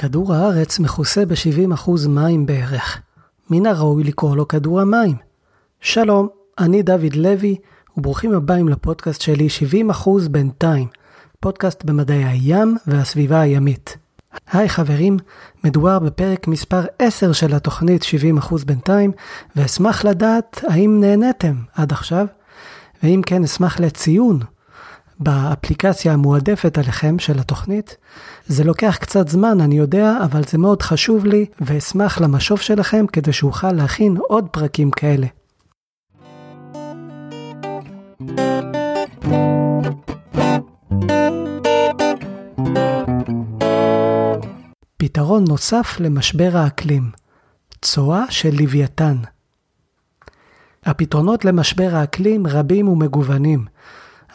כדור הארץ מכוסה ב-70% מים בערך. מן הראוי לקרוא לו כדור המים. שלום, אני דוד לוי, וברוכים הבאים לפודקאסט שלי 70% בינתיים, פודקאסט במדעי הים והסביבה הימית. היי חברים, מדובר בפרק מספר 10 של התוכנית 70% בינתיים, ואשמח לדעת האם נהניתם עד עכשיו, ואם כן אשמח לציון באפליקציה המועדפת עליכם של התוכנית. זה לוקח קצת זמן, אני יודע, אבל זה מאוד חשוב לי, ואשמח למשוב שלכם כדי שאוכל להכין עוד פרקים כאלה. פתרון נוסף למשבר האקלים, צואה של לוויתן. הפתרונות למשבר האקלים רבים ומגוונים.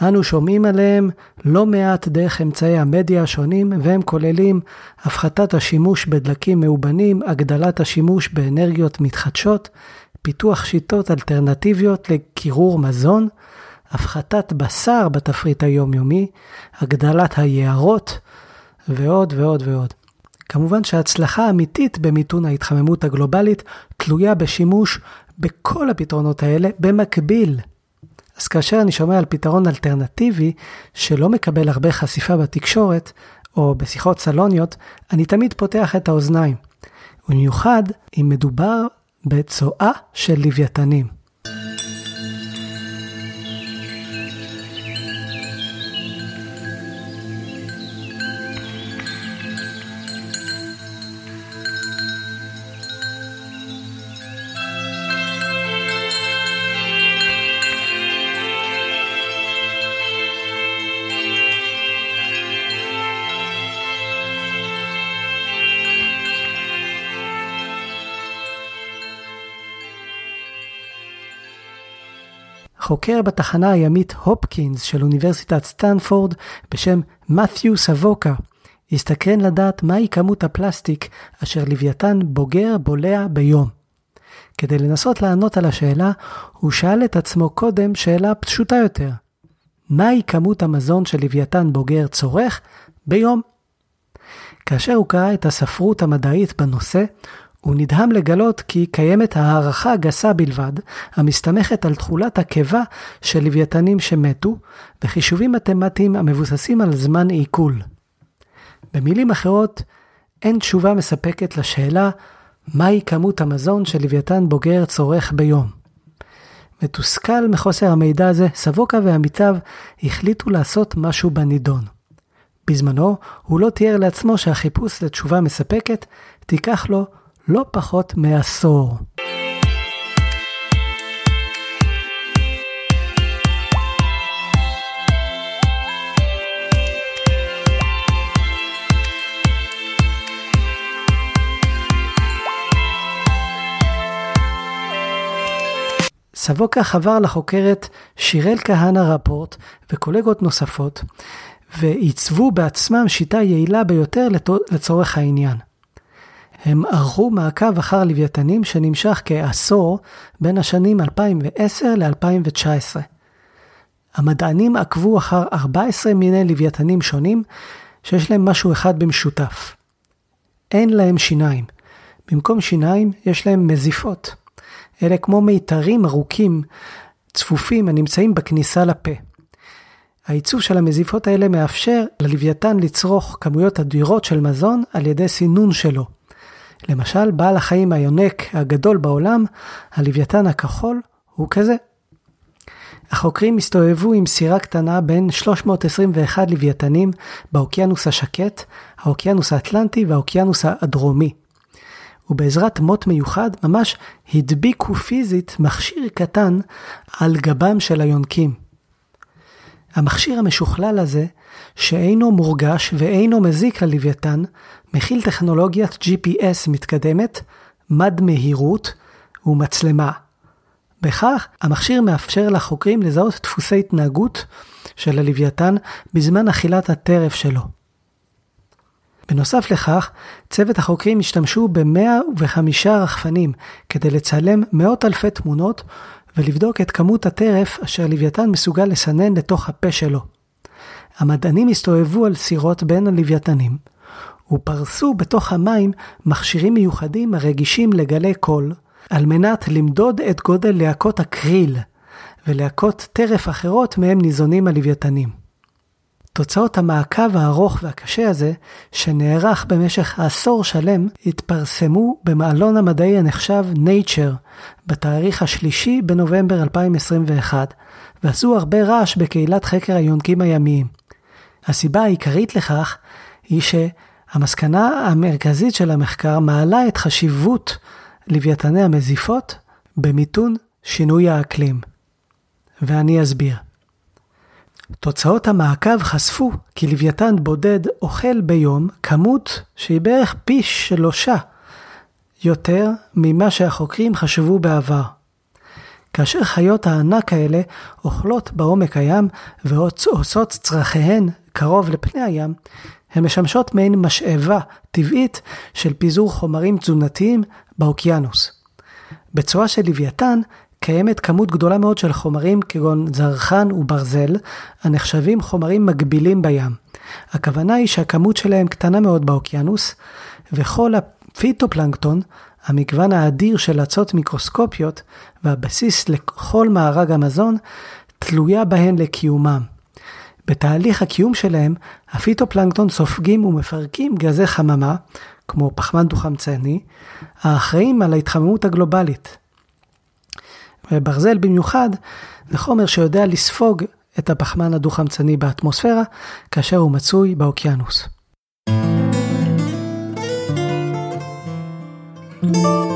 אנו שומעים עליהם לא מעט דרך אמצעי המדיה השונים, והם כוללים הפחתת השימוש בדלקים מאובנים, הגדלת השימוש באנרגיות מתחדשות, פיתוח שיטות אלטרנטיביות לקירור מזון, הפחתת בשר בתפריט היומיומי, הגדלת היערות, ועוד ועוד ועוד. כמובן שההצלחה האמיתית במיתון ההתחממות הגלובלית תלויה בשימוש בכל הפתרונות האלה במקביל. אז כאשר אני שומע על פתרון אלטרנטיבי שלא מקבל הרבה חשיפה בתקשורת או בשיחות סלוניות, אני תמיד פותח את האוזניים. במיוחד אם מדובר בצואה של לוויתנים. חוקר בתחנה הימית הופקינס של אוניברסיטת סטנפורד בשם מת'יו סבוקה, הסתקרן לדעת מהי כמות הפלסטיק אשר לוויתן בוגר בולע ביום. כדי לנסות לענות על השאלה, הוא שאל את עצמו קודם שאלה פשוטה יותר. מהי כמות המזון שלוויתן בוגר צורך ביום? כאשר הוא קרא את הספרות המדעית בנושא, הוא נדהם לגלות כי קיימת הערכה גסה בלבד, המסתמכת על תכולת הקיבה של לוויתנים שמתו, וחישובים מתמטיים המבוססים על זמן עיכול. במילים אחרות, אין תשובה מספקת לשאלה מהי כמות המזון שלוויתן בוגר צורך ביום. מתוסכל מחוסר המידע הזה, סבוקה ועמיתיו החליטו לעשות משהו בנידון. בזמנו, הוא לא תיאר לעצמו שהחיפוש לתשובה מספקת תיקח לו לא פחות מעשור. סבוקה חבר לחוקרת שירל כהנא רפורט וקולגות נוספות, ועיצבו בעצמם שיטה יעילה ביותר לצורך העניין. הם ערכו מעקב אחר לוויתנים שנמשך כעשור בין השנים 2010 ל-2019. המדענים עקבו אחר 14 מיני לוויתנים שונים שיש להם משהו אחד במשותף. אין להם שיניים. במקום שיניים יש להם מזיפות. אלה כמו מיתרים ארוכים, צפופים, הנמצאים בכניסה לפה. העיצוב של המזיפות האלה מאפשר ללוויתן לצרוך כמויות אדירות של מזון על ידי סינון שלו. למשל, בעל החיים היונק הגדול בעולם, הלוויתן הכחול, הוא כזה. החוקרים הסתובבו עם סירה קטנה בין 321 לוויתנים באוקיינוס השקט, האוקיינוס האטלנטי והאוקיינוס הדרומי. ובעזרת מוט מיוחד ממש הדביקו פיזית מכשיר קטן על גבם של היונקים. המכשיר המשוכלל הזה, שאינו מורגש ואינו מזיק ללוויתן, מכיל טכנולוגיית GPS מתקדמת, מד מהירות ומצלמה. בכך, המכשיר מאפשר לחוקרים לזהות דפוסי התנהגות של הלוויתן בזמן אכילת הטרף שלו. בנוסף לכך, צוות החוקרים השתמשו ב-105 רחפנים כדי לצלם מאות אלפי תמונות ולבדוק את כמות הטרף אשר לוויתן מסוגל לסנן לתוך הפה שלו. המדענים הסתובבו על סירות בין הלוויתנים, ופרסו בתוך המים מכשירים מיוחדים הרגישים לגלי קול, על מנת למדוד את גודל להקות הקריל ולהקות טרף אחרות מהם ניזונים הלוויתנים. תוצאות המעקב הארוך והקשה הזה, שנערך במשך עשור שלם, התפרסמו במעלון המדעי הנחשב Nature בתאריך השלישי בנובמבר 2021, ועשו הרבה רעש בקהילת חקר היונקים הימיים. הסיבה העיקרית לכך היא שהמסקנה המרכזית של המחקר מעלה את חשיבות לוויתני המזיפות במיתון שינוי האקלים. ואני אסביר. תוצאות המעקב חשפו כי לוויתן בודד אוכל ביום כמות שהיא בערך פי שלושה יותר ממה שהחוקרים חשבו בעבר. כאשר חיות הענק האלה אוכלות בעומק הים ועושות צרכיהן קרוב לפני הים, הן משמשות מעין משאבה טבעית של פיזור חומרים תזונתיים באוקיינוס. בצואה של לוויתן קיימת כמות גדולה מאוד של חומרים כגון זרחן וברזל, הנחשבים חומרים מגבילים בים. הכוונה היא שהכמות שלהם קטנה מאוד באוקיינוס, וכל הפיטופלנקטון, המגוון האדיר של אצות מיקרוסקופיות והבסיס לכל מארג המזון, תלויה בהן לקיומם. בתהליך הקיום שלהם, הפיטופלנקטון סופגים ומפרקים גזי חממה, כמו פחמן דו-חמצני, האחראים על ההתחממות הגלובלית. וברזל במיוחד זה חומר שיודע לספוג את הפחמן הדו-חמצני באטמוספירה כאשר הוא מצוי באוקיינוס. thank you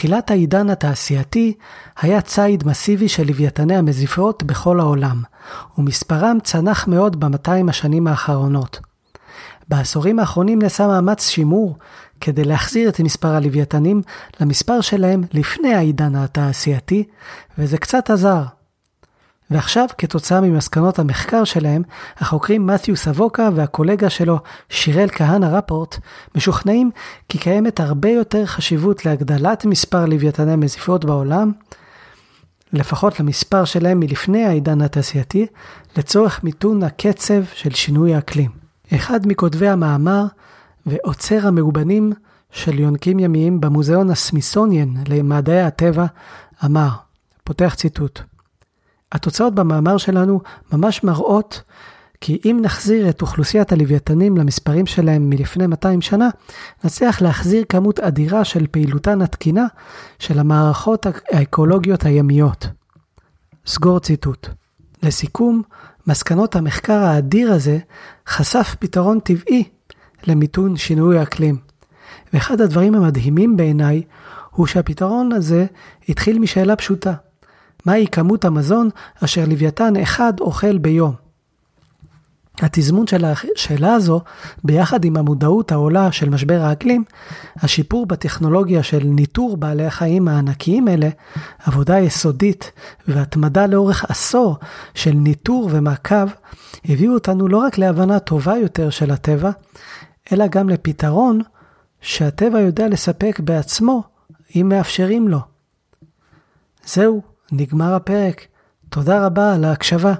בתחילת העידן התעשייתי היה ציד מסיבי של לוויתני המזיפות בכל העולם, ומספרם צנח מאוד ב-200 השנים האחרונות. בעשורים האחרונים נעשה מאמץ שימור כדי להחזיר את מספר הלוויתנים למספר שלהם לפני העידן התעשייתי, וזה קצת עזר. ועכשיו, כתוצאה ממסקנות המחקר שלהם, החוקרים מת'יו סבוקה והקולגה שלו, שירל כהנא רפורט, משוכנעים כי קיימת הרבה יותר חשיבות להגדלת מספר לוויתני המזיפות בעולם, לפחות למספר שלהם מלפני העידן התעשייתי, לצורך מיתון הקצב של שינוי האקלים. אחד מכותבי המאמר ועוצר המאובנים של יונקים ימיים במוזיאון הסמיסוניאן למדעי הטבע אמר, פותח ציטוט: התוצאות במאמר שלנו ממש מראות כי אם נחזיר את אוכלוסיית הלוויתנים למספרים שלהם מלפני 200 שנה, נצליח להחזיר כמות אדירה של פעילותן התקינה של המערכות האקולוגיות הימיות. סגור ציטוט. לסיכום, מסקנות המחקר האדיר הזה חשף פתרון טבעי למיתון שינוי האקלים. ואחד הדברים המדהימים בעיניי הוא שהפתרון הזה התחיל משאלה פשוטה. מהי כמות המזון אשר לוויתן אחד אוכל ביום. התזמון של השאלה הזו, ביחד עם המודעות העולה של משבר האקלים, השיפור בטכנולוגיה של ניטור בעלי החיים הענקיים אלה, עבודה יסודית והתמדה לאורך עשור של ניטור ומעקב, הביאו אותנו לא רק להבנה טובה יותר של הטבע, אלא גם לפתרון שהטבע יודע לספק בעצמו, אם מאפשרים לו. זהו, נגמר הפרק. תודה רבה על ההקשבה.